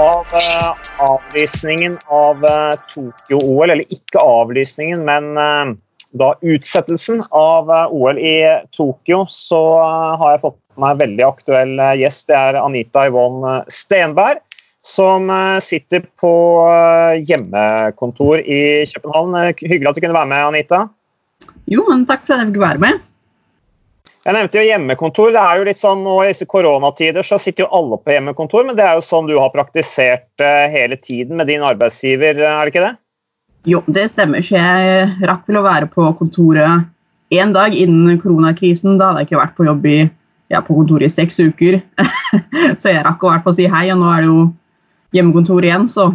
av uh, avlysningen av uh, Tokyo-OL, eller ikke avlysningen, men uh, da utsettelsen av OL i Tokyo, så har jeg fått med meg en veldig aktuell gjest. Det er Anita Yvonne Stenberg, som sitter på hjemmekontor i København. Hyggelig at du kunne være med, Anita. Jo, men takk for at jeg fikk være med. Jeg nevnte jo hjemmekontor. det er jo litt sånn nå I koronatider så sitter jo alle på hjemmekontor, men det er jo sånn du har praktisert uh, hele tiden med din arbeidsgiver, er det ikke det? Jo, det stemmer. Så jeg rakk vel å være på kontoret én dag innen koronakrisen. Da hadde jeg ikke vært på jobb i, ja, på kontoret i seks uker. så jeg rakk å hvert fall si hei, og nå er det jo hjemmekontor igjen, så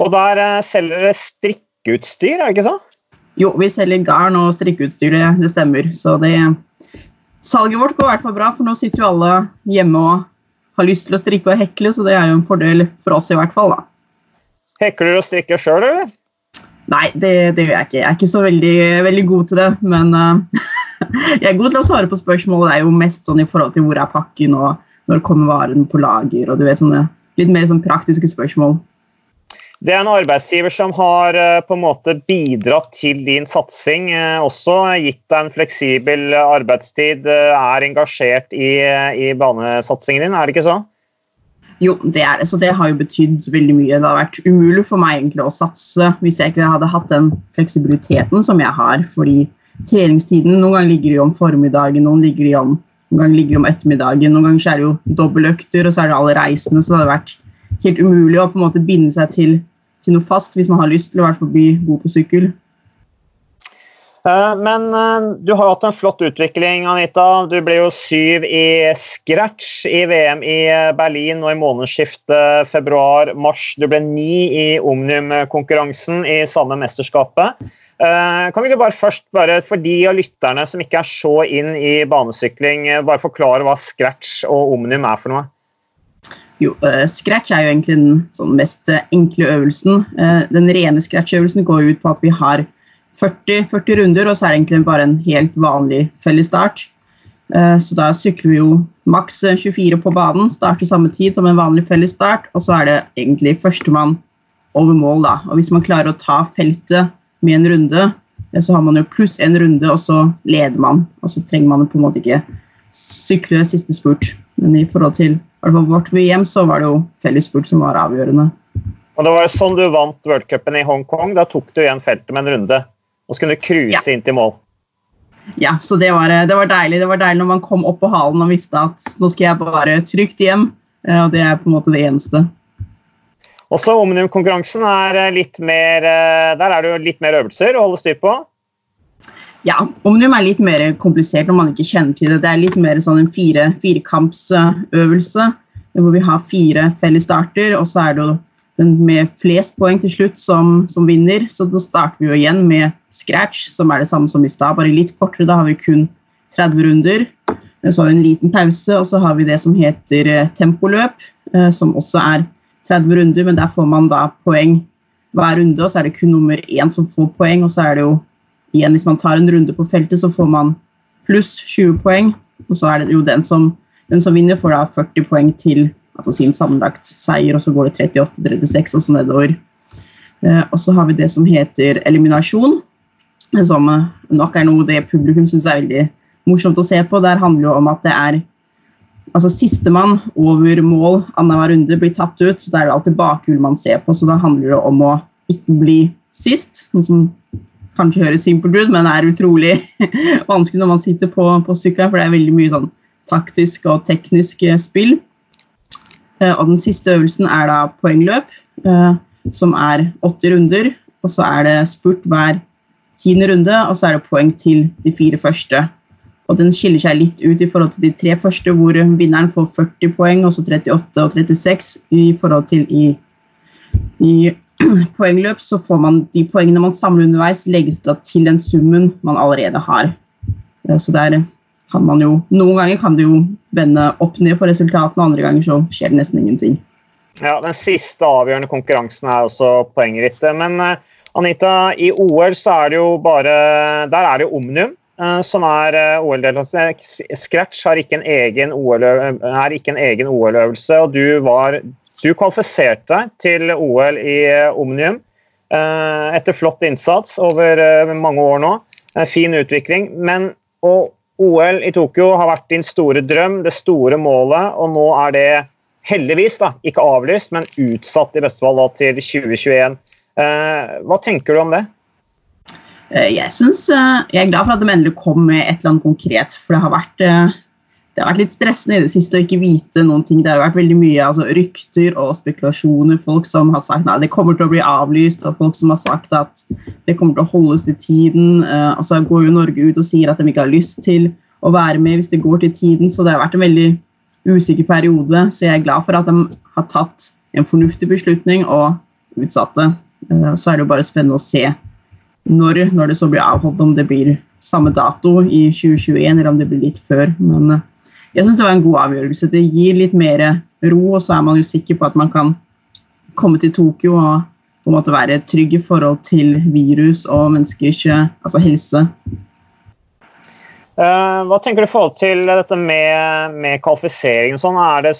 Og der uh, selger dere strikkeutstyr, er det ikke sånn? Jo, vi selger garn og strikkeutstyr, det, stemmer. Så det Salget vårt går i hvert fall bra, for nå sitter jo alle hjemme og har lyst til å strikke og hekle, så det er jo en fordel for oss i hvert fall, da. Hekler du og strikker sjøl, eller? Nei, det, det, gjør jeg ikke. Jeg er ikke så veldig, veldig god til det, men uh, jeg er god til å svare på spørsmål. Det er jo mest sånn i forhold til hvor er pakken, og når kommer varen på lager, og du vet sånne litt mer sånn praktiske spørsmål. Det er en arbeidsgiver som har eh, på en måte bidratt til din satsing. Eh, også gitt deg en fleksibel arbeidstid, eh, er engasjert i, i banesatsingen din, er det ikke så? Jo, det er det. Så det har jo betydd veldig mye. Det har vært umulig for meg egentlig å satse hvis jeg ikke hadde hatt den fleksibiliteten som jeg har. fordi treningstiden Noen ganger ligger de om formiddagen, noen ligger de om, noen ganger ligger det om ettermiddagen. Noen ganger er det jo dobbeltøkter, og så er det alle reisende. Så det hadde vært helt umulig å på en måte binde seg til til noe fast hvis man har lyst til å fall bli god på sykkel. Eh, men eh, du har hatt en flott utvikling, Anita. Du ble jo syv i scratch i VM i eh, Berlin og i månedsskiftet februar-mars. Du ble ni i Omnium-konkurransen i samme mesterskapet. Kan ikke du bare først, bare for de av lytterne som ikke er så inn i banesykling, bare forklare hva scratch og Omnium er for noe? Jo, uh, scratch er jo egentlig den sånn mest uh, enkle øvelsen. Uh, den rene scratch-øvelsen går ut på at vi har 40, 40, runder, og så er det egentlig bare en helt vanlig fellesstart. Så da sykler vi jo maks 24 på banen, starter samme tid som en vanlig fellesstart, og så er det egentlig førstemann over mål, da. Og hvis man klarer å ta feltet med en runde, så har man jo pluss en runde, og så leder man. Og så trenger man på en måte ikke sykle siste spurt. Men i forhold til hvert fall vårt VM så var det jo fellesspurt som var avgjørende. Og Det var jo sånn du vant worldcupen i Hongkong. Da tok du igjen feltet med en runde. Og så kunne du cruise ja. inn til mål. Ja, så det var, det var, deilig. Det var deilig når man kom opp på halen og visste at nå skal jeg bare trygt hjem. Eh, og det er på en måte det eneste. Også Omnium-konkurransen er litt mer eh, Der er det jo litt mer øvelser å holde styr på. Ja, Omnium er litt mer komplisert når man ikke kjenner til det. Det er litt mer sånn en fire, firekampsøvelse hvor vi har fire felles starter, og så er det jo den med flest poeng til slutt som, som, vinner. Så da starter vi jo igjen med scratch, som er det samme som i stad, bare litt kortere. Da har vi kun 30 runder. Så har vi en liten pause, og så har vi det som heter eh, tempoløp, eh, som også er 30 runder, men der får man da poeng hver runde, og så er det kun nummer én som får poeng, og så er det jo igjen, hvis man tar en runde på feltet, så får man pluss 20 poeng. Og så er det jo den som, den som vinner, får da 40 poeng til altså sin sammenlagt seier, og så går det 38-36 og så nedover. Eh, og så har vi det som heter eliminasjon, som nok er noe det publikum syns er veldig morsomt å se på. Der handler jo om at det er altså Sistemann over mål annenhver runde blir tatt ut. så Da er det alltid bakhjul man ser på, så da handler det om å ikke bli sist. Noe som kanskje høres simpelt ut, men er utrolig vanskelig når man sitter på, på sykkelen, for det er veldig mye sånn taktisk og teknisk eh, spill. Eh, og den siste øvelsen er da poengløp, eh, som er 80 runder. Og så er det spurt hver tiende runde, og så er det poeng til de fire første. Og den skiller seg litt ut i forhold til de tre første, hvor vinneren får 40 poeng, og så 38 og 36 i forhold til i, i poengløp så får man de poengene man samler underveis, legges da til den summen man allerede har. Eh, så der kan man jo Noen ganger kan det jo vende opp ned på resultatene, andre ganger så skjer det nesten ingenting. Ja, Den siste avgjørende konkurransen er også poengrittet. Men uh, Anita, i OL så er det jo bare Der er det jo Omnium uh, som er OL-deltakelse. Scratch har ikke en egen OL-øvelse, og du var Du kvalifiserte til OL i Omnium etter flott innsats over mange år nå. Fin utvikling. Men OL i Tokyo har vært din store drøm, det store målet, og nå er det heldigvis da, ikke avlyst, men utsatt i beste fall til 2021. Hva tenker du om det? Jeg, synes, jeg er glad for at de endelig kom med et eller annet konkret. For det har vært det har vært litt stressende i det siste å ikke vite noen ting. Det har vært veldig mye altså, rykter og spekulasjoner. Folk som har sagt at det kommer til å bli avlyst, og folk som har sagt at det kommer til å holdes til tiden. Uh, og så går jo Norge ut og sier at de ikke har lyst til å være med hvis det går til tiden. Så det har vært en veldig usikker periode. Så jeg er glad for at de har tatt en fornuftig beslutning og utsatt det. Uh, så er det jo bare spennende å se når, når det så blir avholdt, om det blir samme dato i 2021 eller om det blir litt før. Men uh, jeg syns det var en god avgjørelse. Det gir litt mer ro, og så er man jo sikker på at man kan komme til Tokyo og på en måte være trygg i forhold til virus og menneskers altså helse. Uh, hva tenker du i forhold til dette med, med kvalifisering? Sånn er det,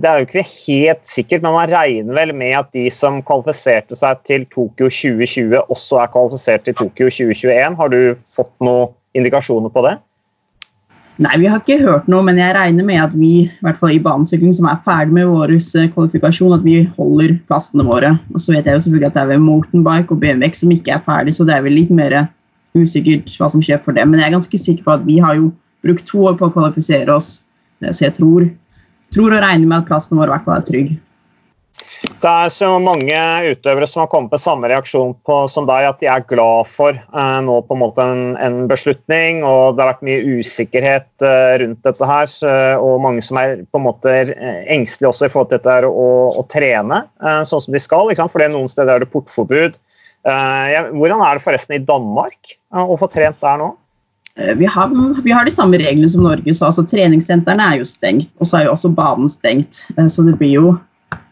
det, er jo ikke helt sikkert, men man regner vel med at de som kvalifiserte seg til Tokyo 2020, også er kvalifisert til Tokyo 2021. Har du fått noen indikasjoner på det? Nei, vi har ikke hørt noe, men jeg regner med at vi i hvert fall i banesykling som er ferdig med vår eh, kvalifikasjon, at vi holder plassene våre. Og så vet jeg jo selvfølgelig at det er ved mountainbike og BMX som ikke er ferdig, så det er vel litt mer usikkert hva som skjer for dem. Men jeg er ganske sikker på at vi har jo brukt to år på å kvalifisere oss, eh, så jeg tror, tror og regner med at plassen vår i hvert fall er trygg. Det er så mange utøvere som har kommet med samme reaksjon på, som deg, at de er glad for eh, nå på en måte en, en, beslutning. og Det har vært mye usikkerhet eh, rundt dette her, så, og mange som er på en måte eh, engstelige også i forhold til dette å, å trene eh, sånn som de skal. For noen steder er det portforbud. Eh, hvordan er det forresten i Danmark eh, å få trent der nå? Vi har, vi har, de samme reglene som Norge, så altså, treningssentrene er jo stengt. Og så er jo også banen stengt. Så det blir jo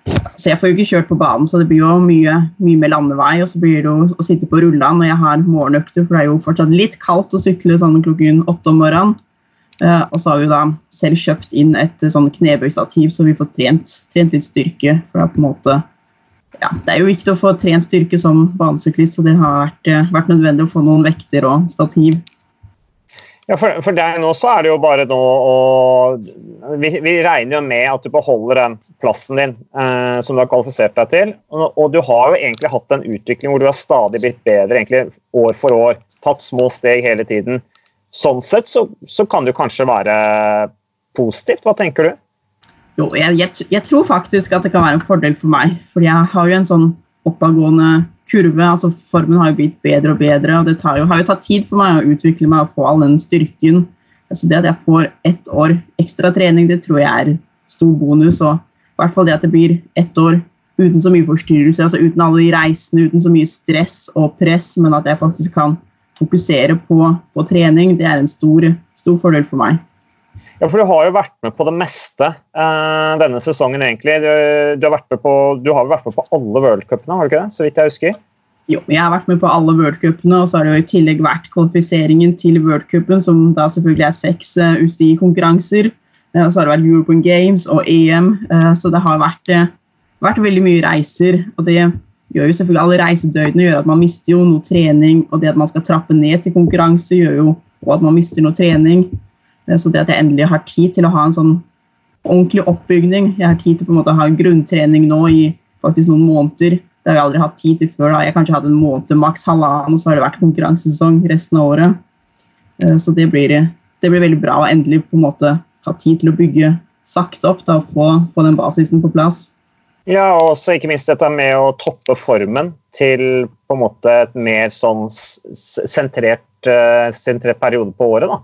så jeg får jo ikke kjørt på banen, så det blir jo mye, mye med landevei. Og så blir det jo å sitte på rullene når jeg har morgenøkter, for det er jo fortsatt litt kaldt å sykle sånn klokken åtte om morgenen. Uh, og så har vi da selv kjøpt inn et sånn knebøystativ, så vi får trent, trent, litt styrke. For det er på en måte ja, det er jo viktig å få trent styrke som banesyklist, så det har vært, uh, vært nødvendig å få noen vekter og stativ. Ja, for, for deg nå så er det jo bare nå å vi, vi, regner jo med at du beholder den plassen din eh, som du har kvalifisert deg til. Og, og, du har jo egentlig hatt en utvikling hvor du har stadig blitt bedre egentlig år for år. Tatt små steg hele tiden. Sånn sett så, så kan det kanskje være positivt. Hva tenker du? Jo, jeg, jeg, jeg, tror faktisk at det kan være en fordel for meg. For jeg har jo en sånn oppadgående kurve. altså Formen har jo blitt bedre og bedre. og Det jo, har jo tatt tid for meg å utvikle meg og få all den styrken. Altså Det at jeg får ett år ekstra trening, det tror jeg er stor bonus. og i hvert fall det at det blir ett år uten så mye forstyrrelser, altså uten alle de reisene, uten så mye stress og press, men at jeg faktisk kan fokusere på, på trening, det er en stor, stor fordel for meg. Ja, for Du har jo vært med på det meste uh, denne sesongen. egentlig. Du, du, har på, du, har vært med på alle worldcupene, har du ikke det? Så vidt jeg husker? Jo, jeg har vært med på alle worldcupene, og så har det jo i tillegg vært kvalifiseringen til worldcupen, som da selvfølgelig er seks uh, UCI-konkurranser. Uh, og så har det vært European Games og EM, uh, så det har vært, vært, veldig mye reiser. og det gjør jo selvfølgelig Alle reisedøgnene gjør at man mister jo noe trening, og det at man skal trappe ned til konkurranse, gjør jo at man mister noe trening. Eh, så det at jeg endelig har tid til å ha en sånn ordentlig oppbygning Jeg har tid til på en måte å ha grunntrening nå i faktisk noen måneder. Det har jeg aldri hatt tid til før. da. Jeg kanskje hatt en måned, maks halvannen, og så har det vært konkurransesesong resten av året. Eh, så det blir, det blir veldig bra å endelig på en måte ha tid til å bygge sakte opp da, og få, få den basisen på plass. Ja, og også ikke minst dette med å toppe formen til på en måte et mer sånn sentrert, eh, sentrert periode på året. da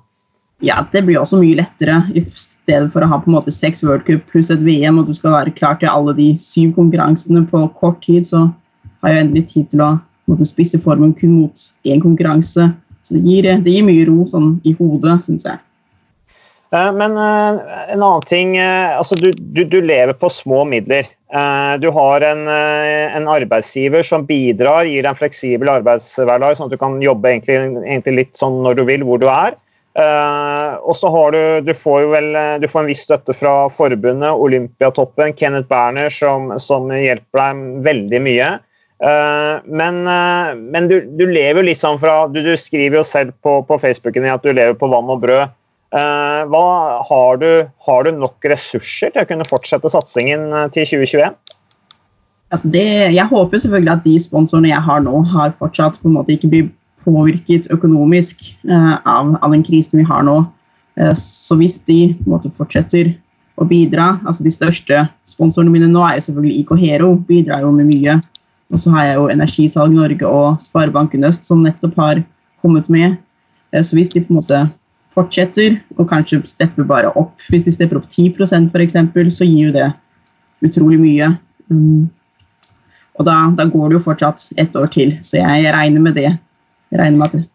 ja, det blir også mye lettere i stedet for å ha på en måte seks worldcup pluss et VM, og du skal være klar til alle de syv konkurransene på kort tid, så har jeg endelig tid til å måte, spisse formen kun mot én konkurranse. Så det gir, det gir mye ro sånn, i hodet, syns jeg. Eh, men eh, en annen ting eh, altså du, du, du, lever på små midler. Du har en, en, arbeidsgiver som bidrar, gir deg en fleksibel arbeidshverdag, sånn at du kan jobbe egentlig, egentlig litt sånn når du vil, hvor du er. Uh, og så har du du får vel du får en viss støtte fra forbundet, Olympiatoppen, Kenneth Berner, som, som hjelper deg veldig mye. Uh, men, uh, men du, du, lever sånn fra Du, du skriver jo selv på, på Facebooken at du lever på vann og brød. Hva, har, du, har du nok ressurser til å kunne fortsette satsingen til 2021? Altså det, jeg håper selvfølgelig at de sponsorene jeg har nå, har fortsatt på en måte ikke blir påvirket økonomisk uh, av, av, den krisen vi har nå. Uh, så hvis de måte, fortsetter å bidra altså De største sponsorene mine nå er jo selvfølgelig IK Hero, bidrar jo med mye. Og så har jeg jo Energisalg Norge og Sparebanken Øst som nettopp har kommet med. Uh, så hvis de på en måte fortsetter, og kanskje stepper bare opp Hvis de stepper opp 10 f.eks., så gir jo det utrolig mye. Um, og da, da, går det jo fortsatt ett år til, så jeg, jeg regner med det jeg regner med at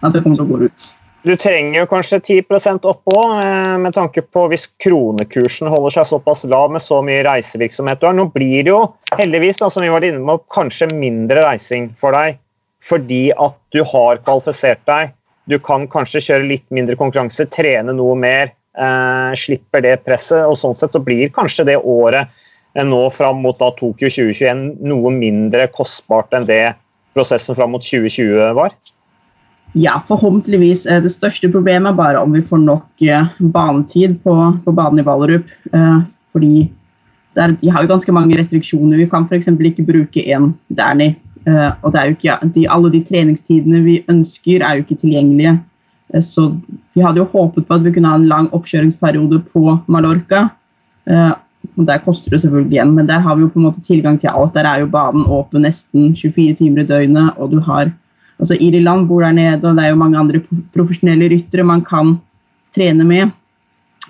at det kommer til å gå ut. Du trenger jo kanskje 10 oppå, eh, med tanke på hvis kronekursen holder seg såpass lav med så mye reisevirksomhet du har. Nå blir det jo heldigvis, da, som vi var inne med, kanskje mindre reising for deg fordi at du har kvalifisert deg. Du kan kanskje kjøre litt mindre konkurranse, trene noe mer, eh, slipper det presset. og Sånn sett så blir kanskje det året eh, nå fram mot da, Tokyo 2021 noe mindre kostbart enn det prosessen fram mot 2020 var? Ja, forhåpentligvis. Eh, det største problemet er bare om vi får nok eh, banetid på, på banen i Valerup. Eh, fordi der, de har jo ganske mange restriksjoner. Vi kan f.eks. ikke bruke én Danny. Og ikke, de, alle de treningstidene vi ønsker, er jo ikke tilgjengelige. Så vi hadde jo håpet på at vi kunne ha en lang oppkjøringsperiode på Mallorca. Og Der koster det selvfølgelig igjen, men der har vi jo på en måte tilgang til alt. Der er jo banen åpen nesten 24 timer i døgnet, og du har altså Irland bor der nede, og det er jo mange andre profesjonelle ryttere man kan trene med.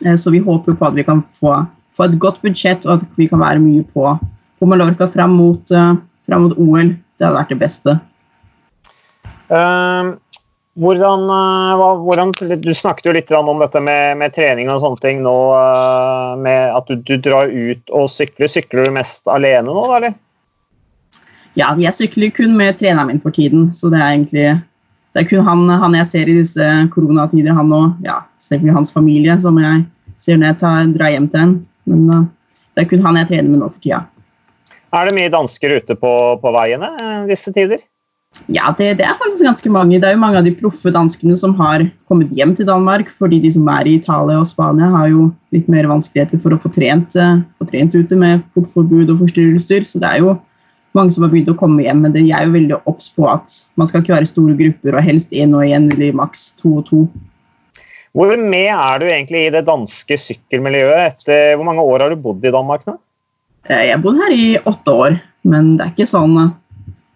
Eh, så vi håper på at vi kan få, få et godt budsjett, og at vi kan være mye på, på Mallorca fram mot, uh, fram mot OL. Det hadde vært det beste. Um hvordan, eh, hvordan, du snakket jo litt om dette med, med, trening og sånne ting nå. Eh, med At du, du, drar ut og sykler. Sykler du mest alene nå, da, eller? Ja, jeg sykler kun med treneren min for tiden. Så det er egentlig det er kun han, han jeg ser i disse koronatider. Han og ja, selvfølgelig hans familie, som jeg ser når jeg tar, drar hjem til en. Men uh, det er kun han jeg trener med nå for tida. Er det mye dansker ute på, på veiene disse tider? Ja, det, det, er faktisk ganske mange. Det er jo mange av de proffe danskene som har kommet hjem til Danmark, fordi de som er i Italia og Spania, har jo litt mer vanskeligheter for å få trent, uh, få trent ute med portforbud og forstyrrelser. Så det er jo mange som har begynt å komme hjem, men det er jo veldig obs på at man skal ikke være store grupper, og helst én og én eller maks to og to. Hvor med er du egentlig i det danske sykkelmiljøet? Etter, hvor mange år har du bodd i Danmark nå? Eh, jeg har bodd her i åtte år, men det er ikke sånn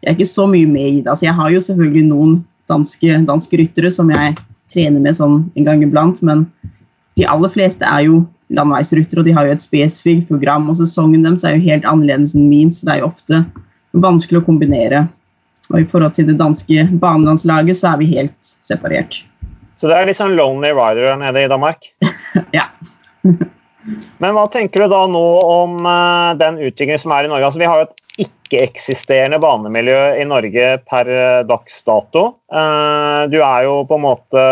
jeg er ikke så mye med i det. Altså, jeg har jo selvfølgelig noen danske, danske ryttere som jeg trener med sånn en gang iblant, men de aller fleste er jo landeveisryttere, og de har jo et spesifikt program. Og sesongen deres er jo helt annerledes enn min, så det er jo ofte vanskelig å kombinere. Og i forhold til det danske banelandslaget, så er vi helt separert. Så det er litt sånn Lonely Rider nede i Danmark? ja. Men hva tenker du da nå om uh, den utviklingen som er i Norge? Altså, vi har jo et ikke-eksisterende banemiljø i Norge per uh, dags dato. Uh, du er jo på en måte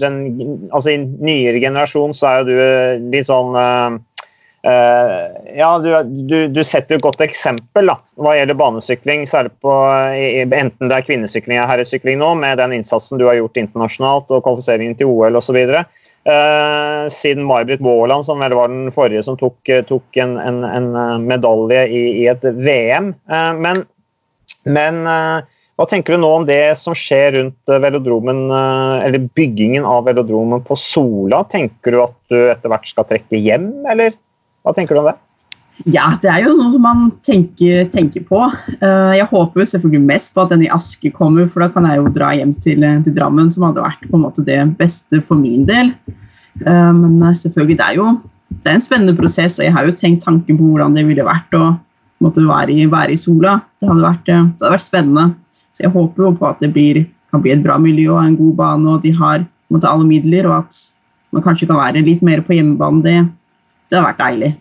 den Altså i nyere generasjon så er jo du litt sånn ja, du, du, du, setter et godt eksempel da, hva gjelder banesykling, særlig på enten det er kvinnesykling eller herresykling nå, med den innsatsen du har gjort internasjonalt og kvalifiseringen til OL osv. Uh, siden May-Britt som vel var den forrige som tok, eh, tok en, en, en, eh, medalje i, i et VM. Uh, men, men uh, hva tenker du nå om det som skjer rundt velodromen, eller byggingen av velodromen på Sola? Tenker du at du etter hvert skal trekke hjem, eller hva tenker du om det? Ja, det er jo noe som man tenker, tenker på. Jeg håper jo selvfølgelig mest på at den i Aske kommer, for da kan jeg jo dra hjem til, til Drammen, som hadde vært på en måte det beste for min del. Eh, men eh, selvfølgelig, det er jo det er en spennende prosess, og jeg har jo tenkt tanken på hvordan det ville vært å måtte være i, være i sola. Det hadde, vært, eh, det hadde, vært, spennende. Så jeg håper jo på at det blir, kan bli et bra miljø og en god bane, og de har måtte, alle midler, og at man kanskje kan være litt mer på hjemmebane. Det, det hadde vært deilig.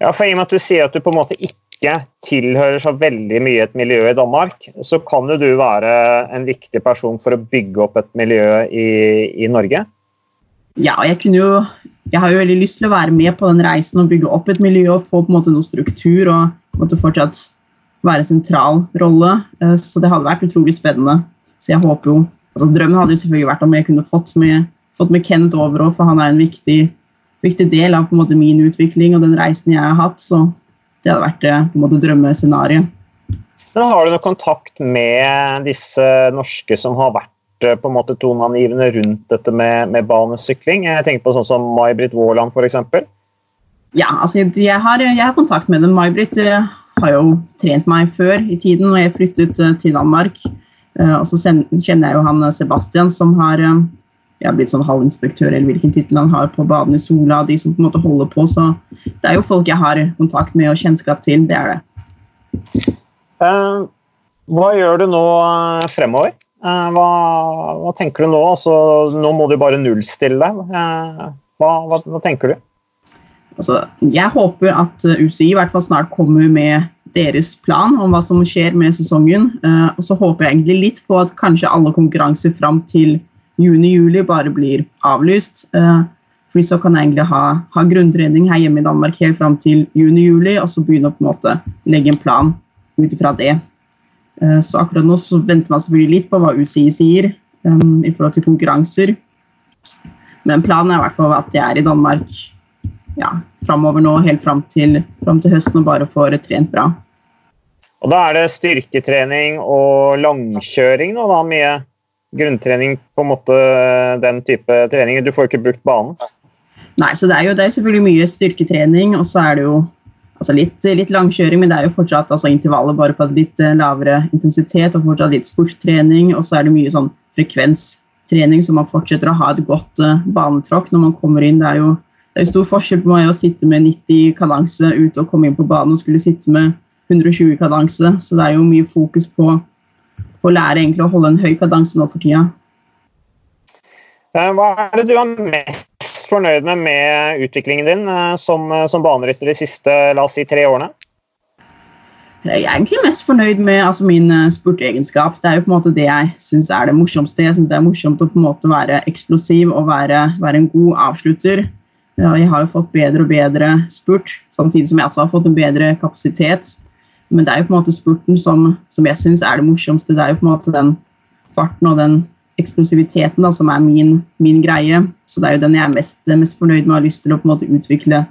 Ja, for I og med at du sier at du på en måte ikke tilhører så veldig mye et miljø i Danmark, så kan jo du være en viktig person for å bygge opp et miljø i, i Norge? Ja, jeg kunne jo jeg har jo veldig lyst til å være med på den reisen og bygge opp et miljø og få på en måte noe struktur og på fortsatt være sentral rolle. Eh, så det hadde vært utrolig spennende. Så jeg håper jo altså Drømmen hadde jo selvfølgelig vært om jeg kunne fått med, fått med Kenneth over for han er en viktig, viktig del av måte min utvikling og den reisen jeg har hatt. Så det hadde vært eh, på en måte drømmescenarioet. Men har du noe kontakt med disse norske som har vært eh, på en måte toneangivende rundt dette med, med banesykling? Jeg tenker på sånn som May-Britt Waaland f.eks. Ja, altså jeg har, jeg har, kontakt med dem. May-Britt eh, har jo trent meg før i tiden når jeg flyttet til Danmark. Og så kjenner jeg jo han Sebastian som har ja, blitt sånn halvinspektør, eller hvilken tittel han har på baden i Sola, de som på en måte holder på. Så det er jo folk jeg har kontakt med og kjennskap til. Det er det. Uh, hva gjør du nå eh, fremover? Uh, hva, hva, tenker du nå? Altså, nå må du bare nullstille deg. Uh, hva, hva, hva, tenker du? Altså, jeg håper at UCI i hvert fall snart kommer med deres plan om hva som skjer med sesongen. og så håper jeg egentlig litt på at kanskje alle konkurranser fram til juni-juli bare blir avlyst. Uh, fordi så kan jeg egentlig ha, ha grunntrening her hjemme i Danmark helt fram til juni-juli, og så begynne å på en måte legge en plan ut ifra det. Uh, så akkurat nå så venter man selvfølgelig litt på hva UCI sier um, i forhold til konkurranser. Men planen er i hvert fall at jeg er i Danmark ja, framover nå, helt fram til, fram til høsten og bare får trent bra. Og Da er det styrketrening og langkjøring nå, da, mye? Grunntrening, på en måte den type trening. Du får ikke brukt banen. Nei, så det er jo det er selvfølgelig mye styrketrening, og så er det jo altså litt, litt, langkjøring, men det er jo fortsatt altså, intervallet bare på litt eh, lavere intensitet, og fortsatt litt sporttrening, og så er det mye sånn frekvenstrening, så man fortsetter å ha et godt uh, banetråkk når man kommer inn. Det er jo det er stor forskjell på meg å sitte med 90 kadanse ute og komme inn på banen og skulle sitte med 120 kadanse, så det er jo mye fokus på å lære egentlig å holde en høy kadanse nå for tida. Eh, hva er det du er mest fornøyd med med utviklingen din eh, som, eh, som banerytter de siste la oss si, tre årene? Jeg er egentlig mest fornøyd med altså, min spurteegenskap. Det er jo på en måte det jeg syns er det morsomste. Jeg syns det er morsomt å på en måte være eksplosiv og være, være en god avslutter. Jeg har jo fått bedre og bedre spurt, samtidig som jeg også har fått en bedre kapasitet. Men det er jo på en måte spurten som, som jeg syns er det morsomste. Det er jo på en måte den farten og den eksplosiviteten da, som er min, min, greie. Så det er jo den jeg er mest, mest fornøyd med og har lyst til å på en måte utvikle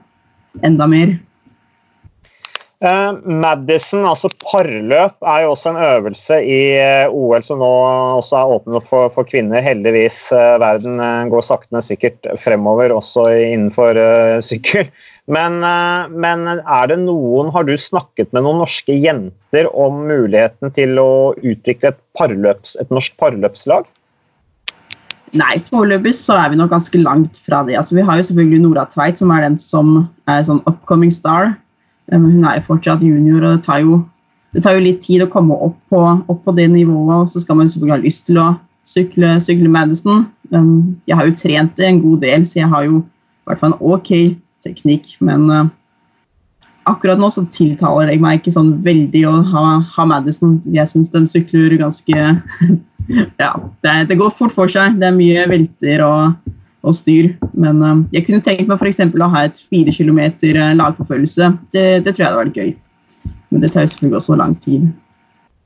enda mer. Uh, Madison, altså parløp, er jo også en øvelse i uh, OL som nå også er åpnet for, for kvinner. Heldigvis. Uh, verden går sakte, men sikkert fremover, også innenfor sykkel. Men, men, er det noen Har du snakket med noen norske jenter om muligheten til å utvikle et, parløps, et norsk parløpslag? Nei, foreløpig så er vi nok ganske langt fra det. Altså, vi har jo selvfølgelig Nora Tveit, som er den som er sånn upcoming star. Hun er jo fortsatt junior, og det tar jo, det tar jo litt tid å komme opp på, opp på, det nivået. og Så skal man selvfølgelig ha lyst til å sykle, sykle Madison. Jeg har jo trent det en god del, så jeg har jo i hvert fall en ok teknikk. Men uh, akkurat nå så tiltaler jeg meg ikke sånn veldig å ha, ha Madison. Jeg syns de sykler ganske Ja, det, det, går fort for seg. Det er mye velter og og styr. Men uh, jeg kunne tenkt meg f.eks. å ha et fire kilometer uh, lagforfølgelse. Det, det, tror jeg hadde vært gøy. Men det tar jo selvfølgelig også lang tid.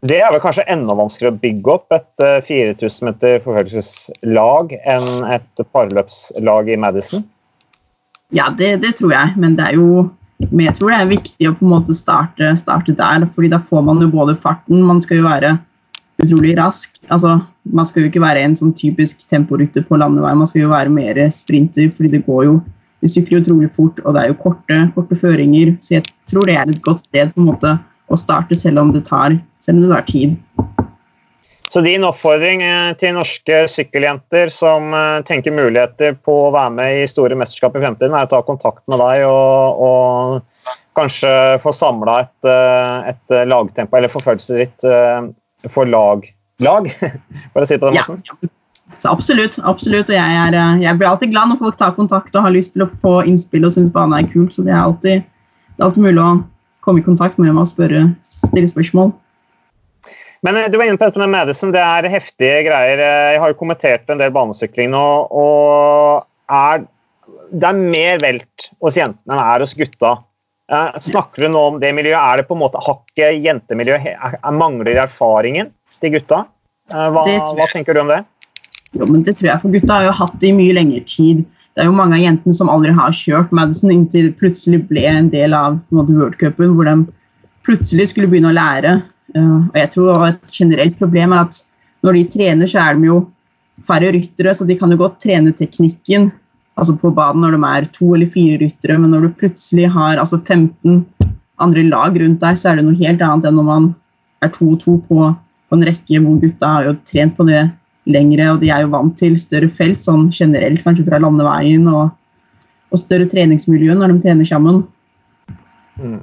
Det er vel kanskje enda vanskeligere å bygge opp et uh, 4000 meter forfølgelseslag enn et parløpslag i Madison? Ja, det, det, tror jeg, men det er jo men jeg tror det er viktig å på en måte starte, starte der, fordi da får man jo både farten Man skal jo være utrolig rask. Altså, man skal jo ikke være en sånn typisk temporytter på landevei, man skal jo være mer sprinter, fordi det går jo De sykler utrolig fort, og det er jo korte, korte føringer. Så jeg tror det er et godt sted på en måte å starte, selv om det tar, selv om det tar tid. Så din oppfordring eh, til norske sykkeljenter som eh, tenker muligheter på å være med i store mesterskap i fremtiden, er å ta kontakt med deg og, og kanskje få samla et, eh, et lagtempo, eller forfølgelsen ditt for lag, lag for å si det på den måten? Ja, Så absolutt. absolutt, og jeg, er, eh, jeg, blir alltid glad når folk tar kontakt og har lyst til å få innspill og syns banen er kult. Så det er alltid, det er alltid mulig å komme i kontakt med meg og spørre, stille spørsmål. Men Du var inne på dette med Madison. Det er heftige greier. Jeg har jo kommentert en del banesykling nå. og er, Det er mer velt hos jentene enn det er hos gutta. Snakker du nå om det miljøet? Er det på en måte hakket jentemiljø? Mangler erfaringen til gutta? Hva, hva tenker du om det? Jo, men Det tror jeg, for gutta har jo hatt det i mye lengre tid. Det er jo mange av jentene som aldri har kjørt Madison inntil det plutselig ble en del av worldcupen, hvor de plutselig skulle begynne å lære. Uh, og jeg tror Et generelt problem er at når de trener, så er de jo færre ryttere, så de kan jo godt trene teknikken altså på banen når de er to eller fire ryttere, men når du plutselig har altså 15 andre lag rundt deg, så er det noe helt annet enn når man er to og to på, på en rekke hvor gutta har jo trent på det lengre, og de er jo vant til større felt sånn generelt, kanskje fra landeveien, og, og større treningsmiljø når de trener sammen. Mm.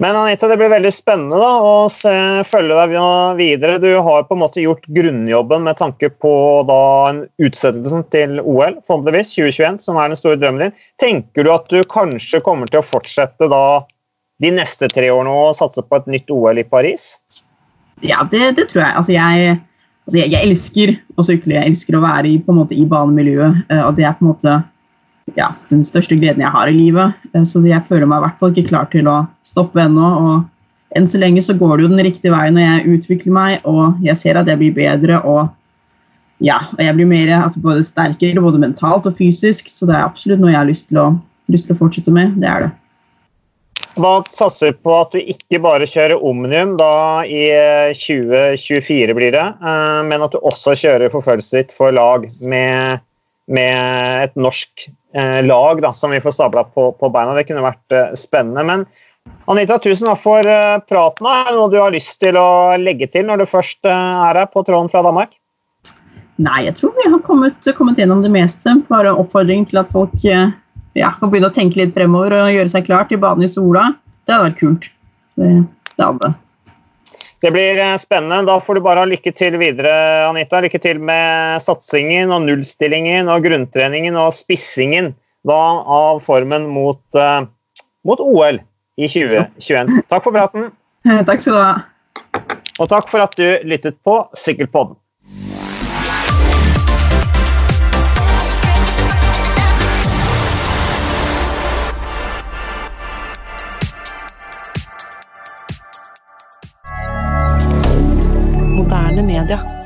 Men Anita, det blir veldig spennende da, å se, følge deg videre. Du har på en måte gjort grunnjobben med tanke på da, en utsettelsen til OL, forhåpentligvis 2021, som er den store drømmen din. Tenker du at du kanskje kommer til å fortsette da, de neste tre årene og satse på et nytt OL i Paris? Ja, det, det tror jeg. Altså, jeg altså jeg, jeg, elsker å sykle, jeg elsker å være i, på en måte, i banemiljøet. Og det er på en måte ja, den største gleden jeg har i livet. Eh, så jeg føler meg i hvert fall ikke klar til å stoppe ennå. Og enn så lenge så går det jo den riktige veien når jeg utvikler meg og jeg ser at jeg blir bedre. og ja, og jeg blir mer, altså både sterkere både mentalt og fysisk, så det er absolutt noe jeg har lyst til å, lyst til å fortsette med. Det er det. Hva satser på at du ikke bare kjører Omnium da i 2024, blir det, eh, men at du også kjører forfølgelser for lag med, med et norsk eh, lag da, som vi får stabla på, på, beina. Det kunne vært eh, spennende. Men Anita, tusen takk for praten. Er det noe du har lyst til å legge til når du først er her på tråden fra Danmark? Nei, jeg tror vi har kommet, kommet gjennom det meste. Bare oppfordring til at folk ja, kan begynne å tenke litt fremover og gjøre seg klar til banen i sola, det hadde vært kult. Det, det hadde. Det blir eh, spennende. Da får du bare ha lykke til videre, Anita. Lykke til med satsingen og nullstillingen og grunntreningen og spissingen da, av formen mot, uh, mot OL i 2021. Takk for praten. Takk skal du ha. Og takk for at du lyttet på Sykkelpodden. Moderne media.